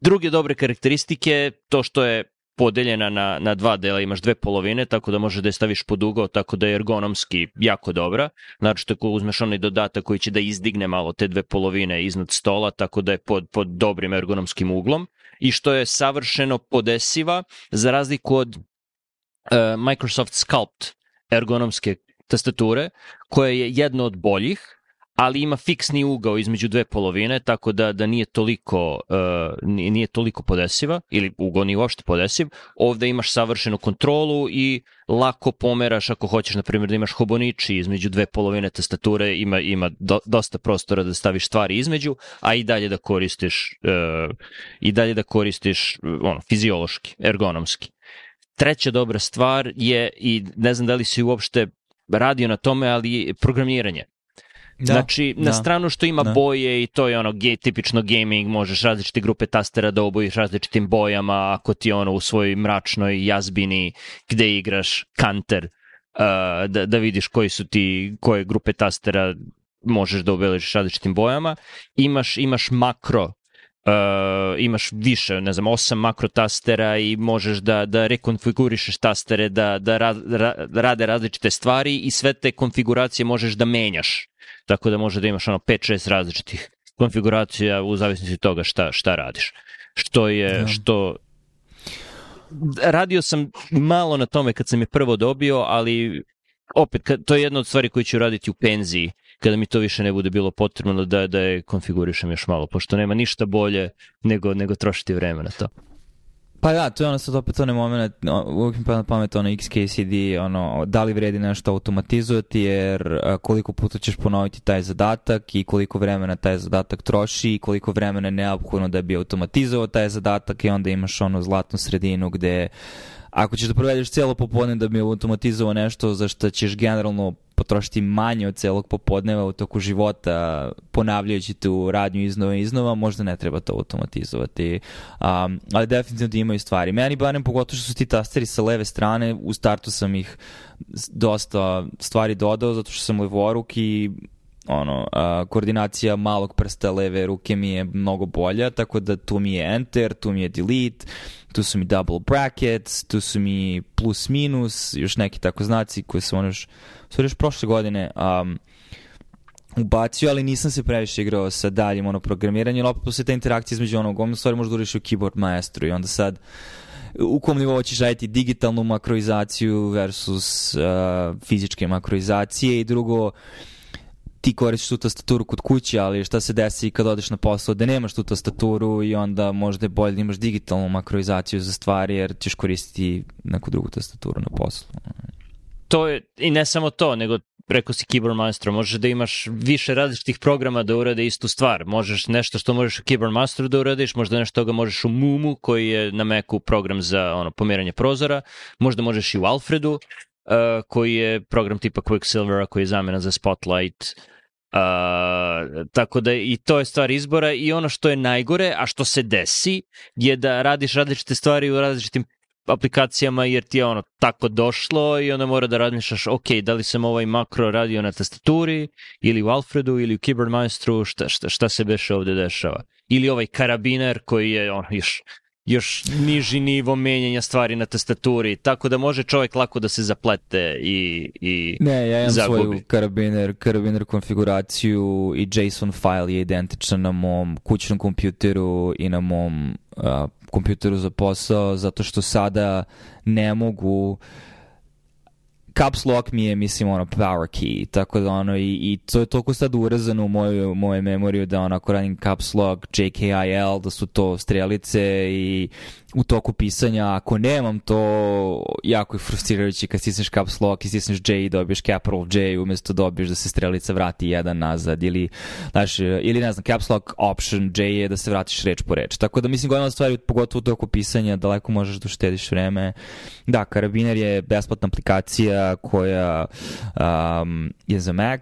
druge dobre karakteristike, to što je podeljena na, na dva dela, imaš dve polovine, tako da može da je staviš pod ugao, tako da je ergonomski jako dobra. Znači, tako uzmeš onaj dodatak koji će da izdigne malo te dve polovine iznad stola, tako da je pod, pod dobrim ergonomskim uglom i što je savršeno podesiva za razliku od uh, Microsoft Sculpt ergonomske tastature, koja je jedna od boljih, ali ima fiksni ugao između dve polovine, tako da da nije toliko uh, nije toliko podesiva ili ugao nije uopšte podesiv. Ovde imaš savršenu kontrolu i lako pomeraš ako hoćeš na primjer da imaš hoboniči između dve polovine tastature, ima ima do, dosta prostora da staviš stvari između, a i dalje da koristiš uh, i dalje da koristiš ono fiziološki, ergonomski. Treća dobra stvar je i ne znam da li si uopšte radio na tome, ali programiranje. Da, znači, na da. stranu što ima da. boje i to je ono ge, tipično gaming, možeš različite grupe tastera da obojiš različitim bojama, ako ti ono u svojoj mračnoj jazbini gde igraš kanter, uh, da, da vidiš koji su ti, koje grupe tastera možeš da obeležiš različitim bojama. Imaš, imaš makro Uh, imaš više, ne znam, osam makro tastera i možeš da, da rekonfigurišeš tastere, da, da ra, ra, rade različite stvari i sve te konfiguracije možeš da menjaš tako da može da imaš ono 5-6 različitih konfiguracija u zavisnosti od toga šta, šta radiš. Što je, da. što radio sam malo na tome kad sam je prvo dobio, ali opet, kad, to je jedna od stvari koje ću raditi u penziji, kada mi to više ne bude bilo potrebno da, da je konfigurišem još malo, pošto nema ništa bolje nego, nego trošiti vreme na to.
Pa da, to je ono sad opet onaj moment, uvijek mi pa na pamet ono XKCD, ono, da li vredi nešto automatizovati, jer koliko puta ćeš ponoviti taj zadatak i koliko vremena taj zadatak troši i koliko vremena je neophodno da bi automatizovao taj zadatak i onda imaš ono zlatnu sredinu gde ako ćeš da provedeš cijelo popodne da bi automatizovao nešto za što ćeš generalno potrošiti manje od celog popodneva u toku života ponavljajući tu radnju iznova i iznova, možda ne treba to automatizovati. Um, ali definitivno da imaju stvari. Meni barem pogotovo što su ti tasteri sa leve strane, u startu sam ih dosta stvari dodao zato što sam levoruk i ono, a, koordinacija malog prsta leve ruke mi je mnogo bolja, tako da tu mi je enter, tu mi je delete, tu su mi double brackets, tu su mi plus minus, još neki tako znaci koje su ono još, još prošle godine um, ubacio, ali nisam se previše igrao sa daljim ono programiranjem, ali opet posle te interakcije između onog, ono stvari možda uriš u keyboard maestru i onda sad u kom nivou ćeš raditi digitalnu makroizaciju versus uh, fizičke makroizacije i drugo, ti koristiš tu tastaturu kod kuće, ali šta se desi kad odeš na posao da nemaš tu tastaturu i onda možda je bolje da imaš digitalnu makroizaciju za stvari jer ćeš koristiti neku drugu tastaturu na poslu.
To je, i ne samo to, nego preko si Keyboard Master, možeš da imaš više različitih programa da urade istu stvar. Možeš nešto što možeš u Keyboard Masteru da uradiš, možda nešto toga možeš u Mumu, koji je na Macu program za ono, pomeranje prozora, možda možeš i u Alfredu, koji je program tipa Quicksilvera, koji je zamena za Spotlight, Uh, tako da i to je stvar izbora i ono što je najgore, a što se desi je da radiš različite stvari u različitim aplikacijama jer ti je ono tako došlo i onda mora da razmišljaš ok, da li sam ovaj makro radio na tastaturi ili u Alfredu ili u Keyboard Maestru, šta, šta, šta se beše ovde dešava. Ili ovaj karabiner koji je on, još još niži nivo menjanja stvari na tastaturi, tako da može čovjek lako da se zaplete i, i
Ne, ja imam
zagubi.
svoju karabiner, karabiner konfiguraciju i JSON file je identičan na mom kućnom kompjuteru i na mom uh, kompjuteru za posao, zato što sada ne mogu uh, caps lock mi je, mislim, ono, power key, tako da, ono, i, i to je toliko sad urezano u moju, moju memoriju da, ono, ako radim caps lock, JKIL, da su to strelice i u toku pisanja, ako nemam to, jako je frustrirajuće kad stisneš caps lock i stisneš J i dobiješ capital J umesto dobiješ da se strelica vrati jedan nazad ili, znaš, ili ne znam, caps lock option J je da se vratiš reč po reč. Tako da mislim, godina stvari, pogotovo u toku pisanja, daleko možeš da uštediš vreme. Da, Karabiner je besplatna aplikacija koja um, je za Mac,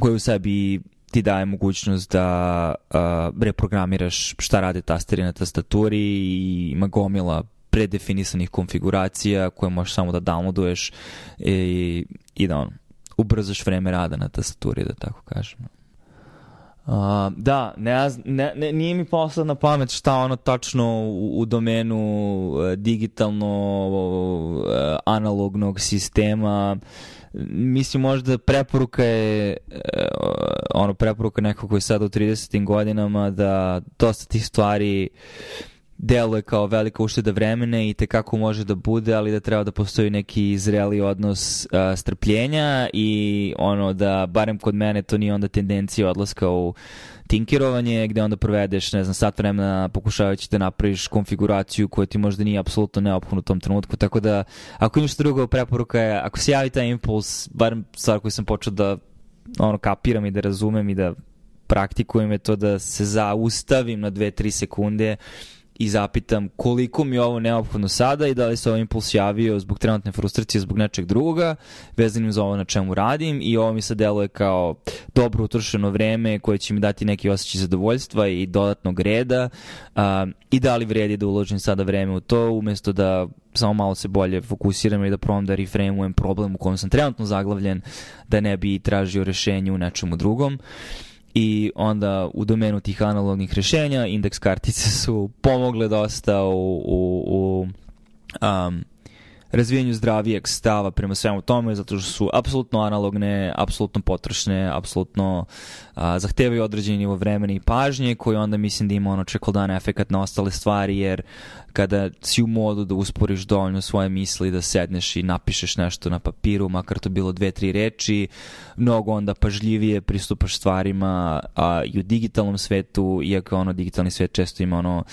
koja u sebi ti daje mogućnost da uh, reprogramiraš šta rade tasteri na tastaturi i ima gomila predefinisanih konfiguracija koje možeš samo da downloaduješ i, i da on, ubrzaš vreme rada na tastaturi, da tako kažem. Uh, da, ne, ne, ne, nije mi posla na pamet šta ono tačno u, u domenu uh, digitalno uh, analognog sistema uh, mislim možda preporuka je uh, ono preporuka nekog koji je sada u 30. godinama da dosta tih stvari deluje kao velika ušteda vremena i te kako može da bude, ali da treba da postoji neki zreli odnos uh, strpljenja i ono da, barem kod mene, to nije onda tendencija odlaska u tinkerovanje, gde onda provedeš, ne znam, sat vremena pokušavajući da napraviš konfiguraciju koja ti možda nije apsolutno neophodna u tom trenutku, tako da ako imaš drugo preporuka je, ako se javi taj impuls, barem stvar koju sam počeo da ono, kapiram i da razumem i da praktikujem je to da se zaustavim na 2-3 sekunde i zapitam koliko mi je ovo neophodno sada i da li se ovaj impuls javio zbog trenutne frustracije, zbog nečeg drugoga, vezanim za ovo na čemu radim i ovo mi se deluje kao dobro utrošeno vreme koje će mi dati neki osjećaj zadovoljstva i dodatnog reda uh, i da li vredi da uložim sada vreme u to umesto da samo malo se bolje fokusiram i da probam da reframeujem problem u kojem sam trenutno zaglavljen da ne bi tražio rešenje u nečemu drugom. Uh, i onda u domenu tih analognih rešenja indeks kartice su pomogle dosta u, u, u um, razvijanju zdravijeg stava prema svemu tome, zato što su apsolutno analogne, apsolutno potrošne, apsolutno a, zahtevaju određeni nivo vremena i pažnje, koji onda mislim da ima ono čekodan efekat na ostale stvari, jer kada si u modu da usporiš dovoljno svoje misli, da sedneš i napišeš nešto na papiru, makar to bilo dve, tri reči, mnogo onda pažljivije pristupaš stvarima a, i u digitalnom svetu, iako ono digitalni svet često ima ono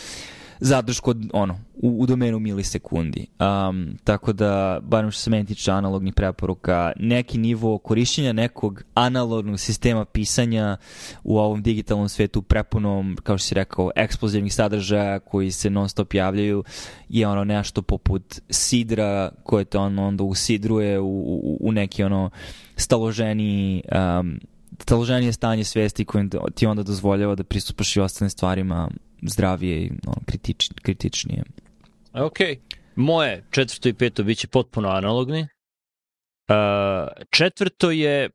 zadršku od, ono, u, u domenu milisekundi. Um, tako da, barem što se meni tiče analognih preporuka, neki nivo korišćenja nekog analognog sistema pisanja u ovom digitalnom svetu prepunom, kao što si rekao, eksplozivnih sadržaja koji se non stop javljaju je ono nešto poput sidra koje te on onda usidruje u, u, u neki ono staloženi um, staloženije stanje svesti koje ti onda dozvoljava da pristupaš i ostalim stvarima zdravije i ono, kritič, kritičnije.
Ok. Moje četvrto i peto biće potpuno analogni. Uh, četvrto je,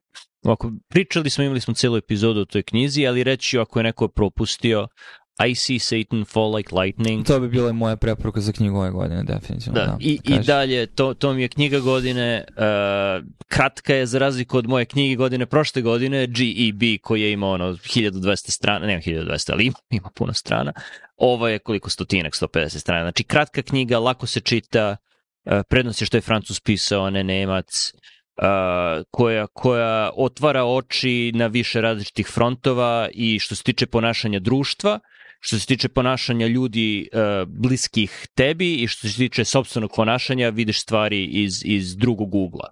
ako pričali smo, imali smo celu epizodu o toj knjizi, ali reći ako je neko propustio, I see Satan fall like lightning.
To bi bila moja preporuka za knjigu ove godine, definitivno.
Da, da I, i dalje, to, to mi je knjiga godine, uh, kratka je za razliku od moje knjige godine prošle godine, GEB koji je imao ono 1200 strana, nema 1200, ali ima, ima puno strana. Ovo je koliko stotinak, 150 strana. Znači kratka knjiga, lako se čita, uh, prednost je što je Francus pisao, a ne Nemac. Uh, koja, koja otvara oči na više različitih frontova i što se tiče ponašanja društva, što se tiče ponašanja ljudi uh, bliskih tebi i što se tiče sobstvenog ponašanja vidiš stvari iz, iz drugog ugla.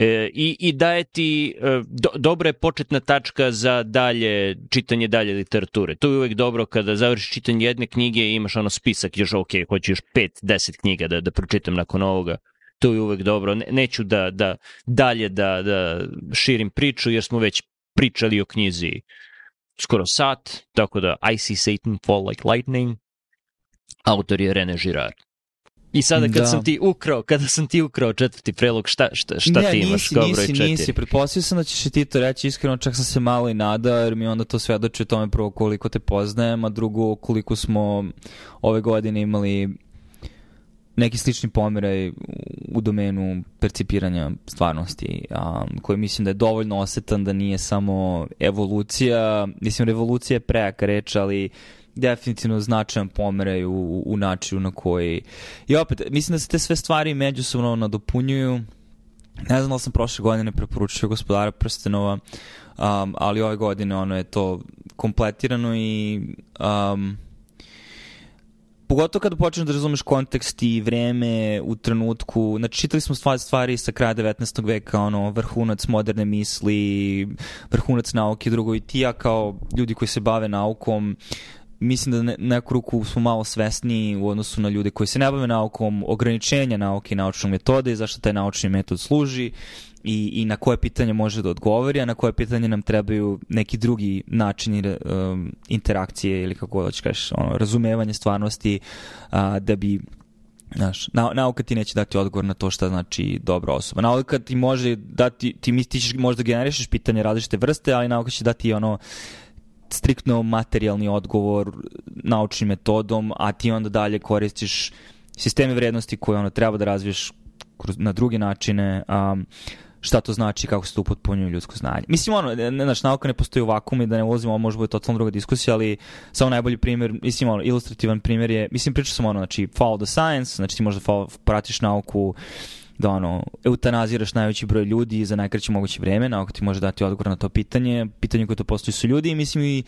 E, i, I daje ti e, do, dobra je početna tačka za dalje čitanje dalje literature. To je uvek dobro kada završiš čitanje jedne knjige i imaš ono spisak, još ok, hoću još 5-10 knjiga da, da pročitam nakon ovoga. To je uvek dobro. Ne, neću da, da dalje da, da širim priču jer smo već pričali o knjizi skoro sat, tako da I see Satan fall like lightning, autor je Rene Girard. I sada kad da. sam ti ukrao, kada sam ti ukrao četvrti prelog, šta, šta, šta ne, ti imaš
nisi,
kao broj četiri?
Nisi, nisi, pretpostavio sam da ćeš ti to reći, iskreno čak sam se malo i nadao, jer mi onda to svedoči o tome prvo koliko te poznajem, a drugo koliko smo ove godine imali neki slični pomeraj u domenu percipiranja stvarnosti, a, koji mislim da je dovoljno osetan da nije samo evolucija, mislim revolucija je prejaka reč, ali definitivno značajan pomeraj u, u načinu na koji... I opet, mislim da se te sve stvari međusobno nadopunjuju. Ne znam da sam prošle godine preporučio gospodara Prstenova, um, ali ove godine ono je to kompletirano i um, pogotovo kada počneš da razumeš kontekst i vreme u trenutku, znači čitali smo stvari, stvari sa kraja 19. veka, ono, vrhunac moderne misli, vrhunac nauke, drugo i ti ja kao ljudi koji se bave naukom, mislim da ne, neku ruku smo malo svesni u odnosu na ljude koji se ne bave naukom, ograničenja nauke i naučnog metode i zašto taj naučni metod služi i, i na koje pitanje može da odgovori, a na koje pitanje nam trebaju neki drugi načini um, interakcije ili kako da kažeš, ono, razumevanje stvarnosti a, da bi Znaš, na, nauka ti neće dati odgovor na to šta znači dobra osoba. Nauka ti može dati, ti, mi, ti ćeš možda generišeš pitanje različite vrste, ali nauka će dati ono striktno materijalni odgovor naučnim metodom, a ti onda dalje koristiš sisteme vrednosti koje ono treba da razviješ na druge načine. Um, šta to znači, kako se to upotpunjuje ljudsko znanje. Mislim, ono, ne, znaš, nauka ne postoji u vakumu i da ne ulazimo, ovo može bude totalno druga diskusija, ali samo najbolji primjer, mislim, ono, ilustrativan primjer je, mislim, pričao sam ono, znači, follow the science, znači ti možda follow, pratiš nauku, da ono, eutanaziraš najveći broj ljudi za najkraće moguće vreme, nauka ti može dati odgovor na to pitanje, pitanje koje to postoji su ljudi i mislim i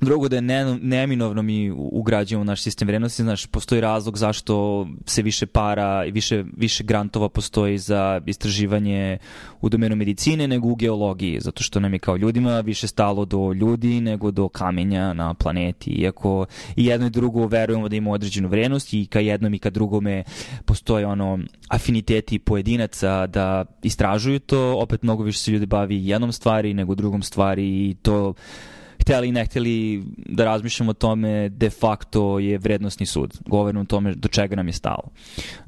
Drugo da je ne, neminovno mi ugrađujemo naš sistem vrednosti, znaš, postoji razlog zašto se više para i više, više grantova postoji za istraživanje u domenu medicine nego u geologiji, zato što nam je kao ljudima više stalo do ljudi nego do kamenja na planeti, iako i jedno i drugo verujemo da ima određenu vrednost i ka jednom i ka drugome postoje ono afiniteti pojedinaca da istražuju to, opet mnogo više se ljudi bavi jednom stvari nego drugom stvari i to hteli i ne hteli da razmišljamo o tome, de facto je vrednostni sud. Govorimo o tome do čega nam je stalo.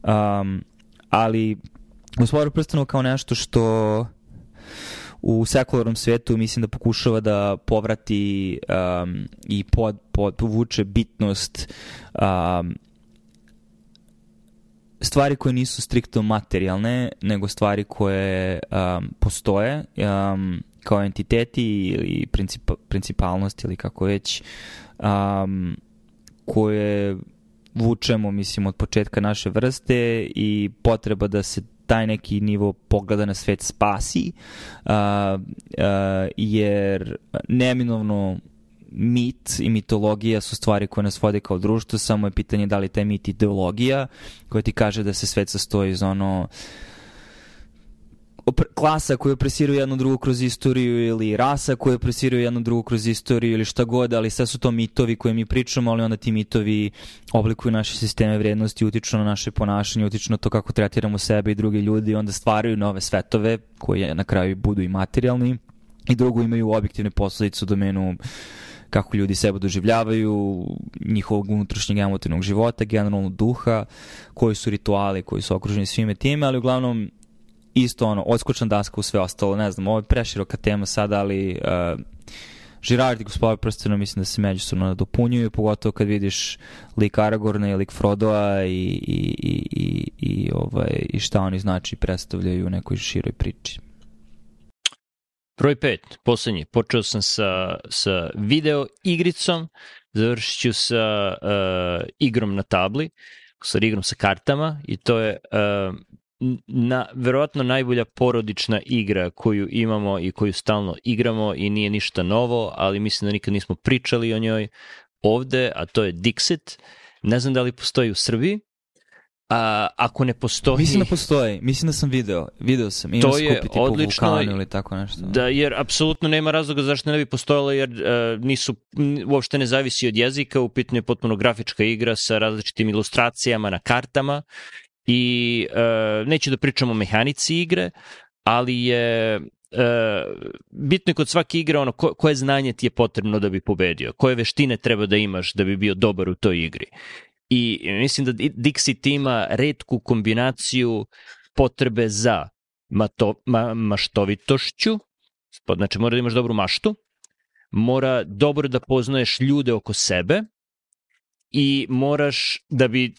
Um, ali gospodar prstano kao nešto što u sekularnom svetu mislim da pokušava da povrati um, i pod, pod, povuče bitnost um, stvari koje nisu striktno materijalne, nego stvari koje um, postoje um, kao entiteti ili princip, principalnost ili kako već um, koje vučemo, mislim, od početka naše vrste i potreba da se taj neki nivo pogleda na svet spasi, uh, uh, jer neminovno mit i mitologija su stvari koje nas vode kao društvo, samo je pitanje da li taj mit ideologija koja ti kaže da se svet sastoji iz ono uh, klasa koja presiruje jednu drugu kroz istoriju ili rasa koja presiruje jednu drugu kroz istoriju ili šta god, ali sve su to mitovi koje mi pričamo, ali onda ti mitovi oblikuju naše sisteme vrednosti, utiču na naše ponašanje, utiču na to kako tretiramo sebe i druge ljudi, onda stvaraju nove svetove koje na kraju budu i materijalni i drugo imaju objektivne posledice u domenu kako ljudi sebe doživljavaju, njihovog unutrašnjeg emotivnog života, generalno duha, koji su rituali, koji su okruženi svime time, ali uglavnom isto ono, odskočna daska u sve ostalo, ne znam, ovo je preširoka tema sada, ali uh, Žirard i gospodar prstena mislim da se međusobno dopunjuju, pogotovo kad vidiš lik Aragorna i lik Frodoa i, i, i, i, i, ovaj, i šta oni znači predstavljaju u nekoj široj priči.
Broj 5, poslednji. Počeo sam sa, sa video igricom, završit ću sa uh, igrom na tabli, sa igrom sa kartama i to je uh, na, verovatno najbolja porodična igra koju imamo i koju stalno igramo i nije ništa novo, ali mislim da nikad nismo pričali o njoj ovde, a to je Dixit. Ne znam da li postoji u Srbiji, A, ako ne postoji...
Mislim da postoji, mislim da sam video, video sam. Ima
to je odlično,
ili tako nešto.
Da, jer apsolutno nema razloga zašto ne bi postojalo, jer uh, nisu, uopšte ne zavisi od jezika, u pitanju je potpuno grafička igra sa različitim ilustracijama na kartama i uh, neću da pričam o mehanici igre, ali je uh, bitno je kod svake igre ono ko, koje znanje ti je potrebno da bi pobedio, koje veštine treba da imaš da bi bio dobar u toj igri. I mislim da Dixit ima redku kombinaciju potrebe za mato, ma, maštovitošću, znači mora da imaš dobru maštu, mora dobro da poznaješ ljude oko sebe, i moraš da bi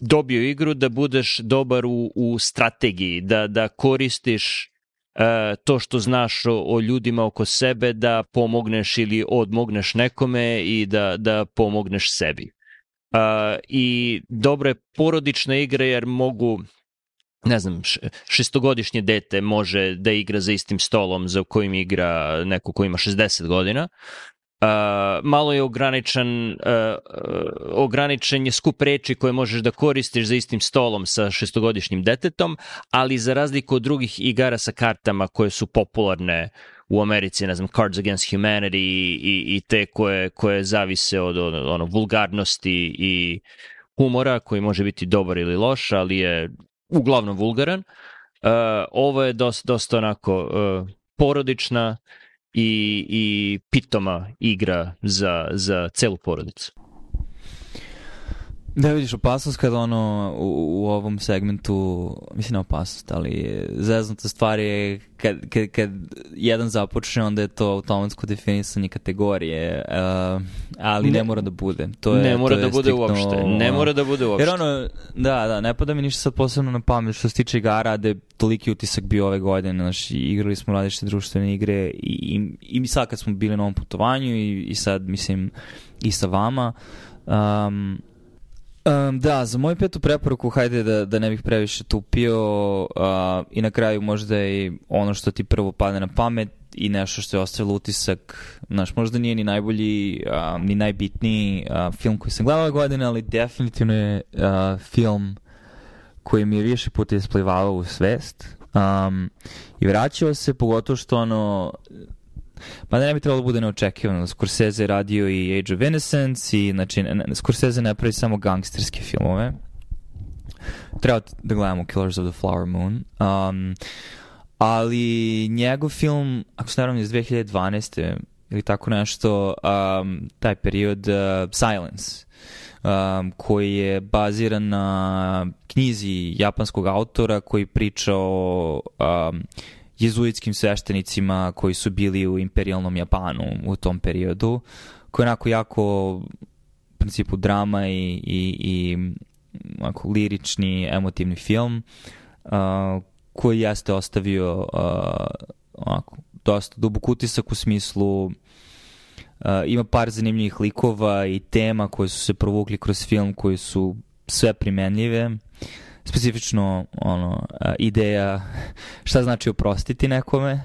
dobio igru da budeš dobar u, u strategiji, da, da koristiš uh, to što znaš o, o ljudima oko sebe da pomogneš ili odmogneš nekome i da, da pomogneš sebi. Uh, I dobro je porodična igra jer mogu ne znam, šestogodišnje dete može da igra za istim stolom za kojim igra neko ko ima 60 godina malo je ograničen, uh, uh, ograničen je skup reči koje možeš da koristiš za istim stolom sa šestogodišnjim detetom, ali za razliku od drugih igara sa kartama koje su popularne u Americi, ne znam, Cards Against Humanity i, i, i te koje, koje zavise od, od ono, vulgarnosti i humora koji može biti dobar ili loš, ali je uglavnom vulgaran. Uh, ovo je dosta, dosta onako uh, porodična i, i pitoma igra za, za celu porodicu.
Da vidiš opasnost kada ono u, u ovom segmentu, mislim na opasnost, ali zeznuta stvar je kad, kad, kad jedan započne, onda je to automatsko definisanje kategorije, uh, ali ne, ne mora da bude. To je,
ne mora
to
da
je
bude
striktno,
uopšte. Ne mora da bude uopšte.
Jer ono, da, da, ne pada mi ništa sad posebno na pamet što se tiče igara, da je toliki utisak bio ove godine, znaš, igrali smo različite društvene igre i, i, i sad kad smo bili na ovom putovanju i, i sad, mislim, i sa vama, um, Um, da, za moju petu preporuku, hajde da, da ne bih previše tupio uh, i na kraju možda i ono što ti prvo padne na pamet i nešto što je ostavilo utisak, znaš, možda nije ni najbolji, uh, ni najbitniji uh, film koji sam gledao ove godine, ali definitivno je uh, film koji mi je više puta isplivavao u svest. Um, i vraćao se, pogotovo što ono, Pa da ne bi trebalo da bude neočekivano. Scorsese je radio i Age of Innocence i znači, Scorsese ne pravi samo gangsterske filmove. Treba da gledamo Killers of the Flower Moon. Um, ali njegov film, ako se naravno iz 2012. ili tako nešto, um, taj period uh, Silence, um, koji je baziran na knjizi japanskog autora koji priča o um, jezuitskim sveštenicima koji su bili u imperijalnom Japanu u tom periodu, koji je onako jako u principu drama i, i, i onako lirični, emotivni film uh, koji jeste ostavio uh, onako, dosta dubok utisak u smislu uh, ima par zanimljivih likova i tema koje su se provukli kroz film koji su sve primenljive specifično ono, ideja šta znači oprostiti nekome,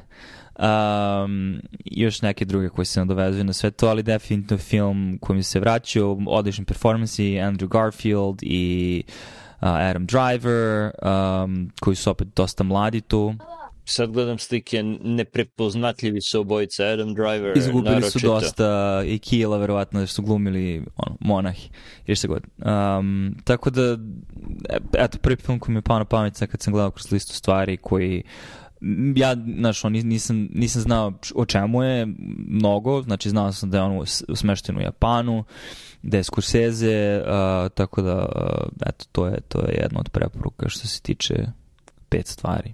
um, još neke druge koje se nadovezuju na sve to, ali definitivno film koji mi se vraćao, odlični performansi, Andrew Garfield i uh, Adam Driver, um, koji su opet dosta mladi tu
sad gledam slike, neprepoznatljivi su obojice, Adam Driver,
Izgubili
naročito.
su dosta i Kila, verovatno, jer su glumili ono, monahi, ili šta god. Um, tako da, eto, prvi film koji mi je pao na pamet kad sam gledao kroz listu stvari koji ja, znaš, on, nisam, nisam znao o čemu je mnogo, znači znao sam da je on smešten u Japanu, da je Scorsese, uh, tako da, uh, eto, to je, to je jedna od preporuka što se tiče pet stvari.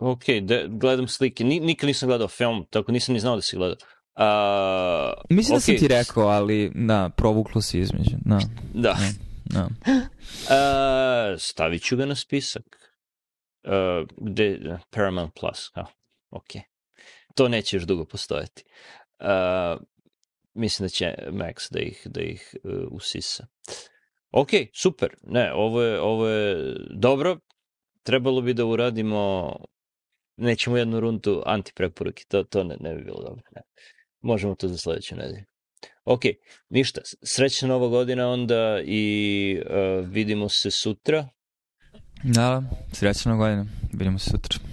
Ok, de, gledam slike. Ni, nikad nisam gledao film, tako nisam ni znao da si gledao. Uh,
Mislim
okay.
da sam ti rekao, ali da, provuklo si između. Da.
Da.
da.
uh, stavit ću ga na spisak. Uh, gde, Paramount Plus. Oh, ok. To neće još dugo postojati. Uh, mislim da će Max da ih, da ih uh, usisa. Ok, super. Ne, ovo je, ovo je dobro. Trebalo bi da uradimo nećemo jednu rundu antipreporuke, to, to ne, ne bi bilo dobro. Ne. Možemo to za sledeću nedelju. Ok, ništa, srećna nova godina onda i uh, vidimo se sutra.
Da, srećna nova godina, vidimo se sutra.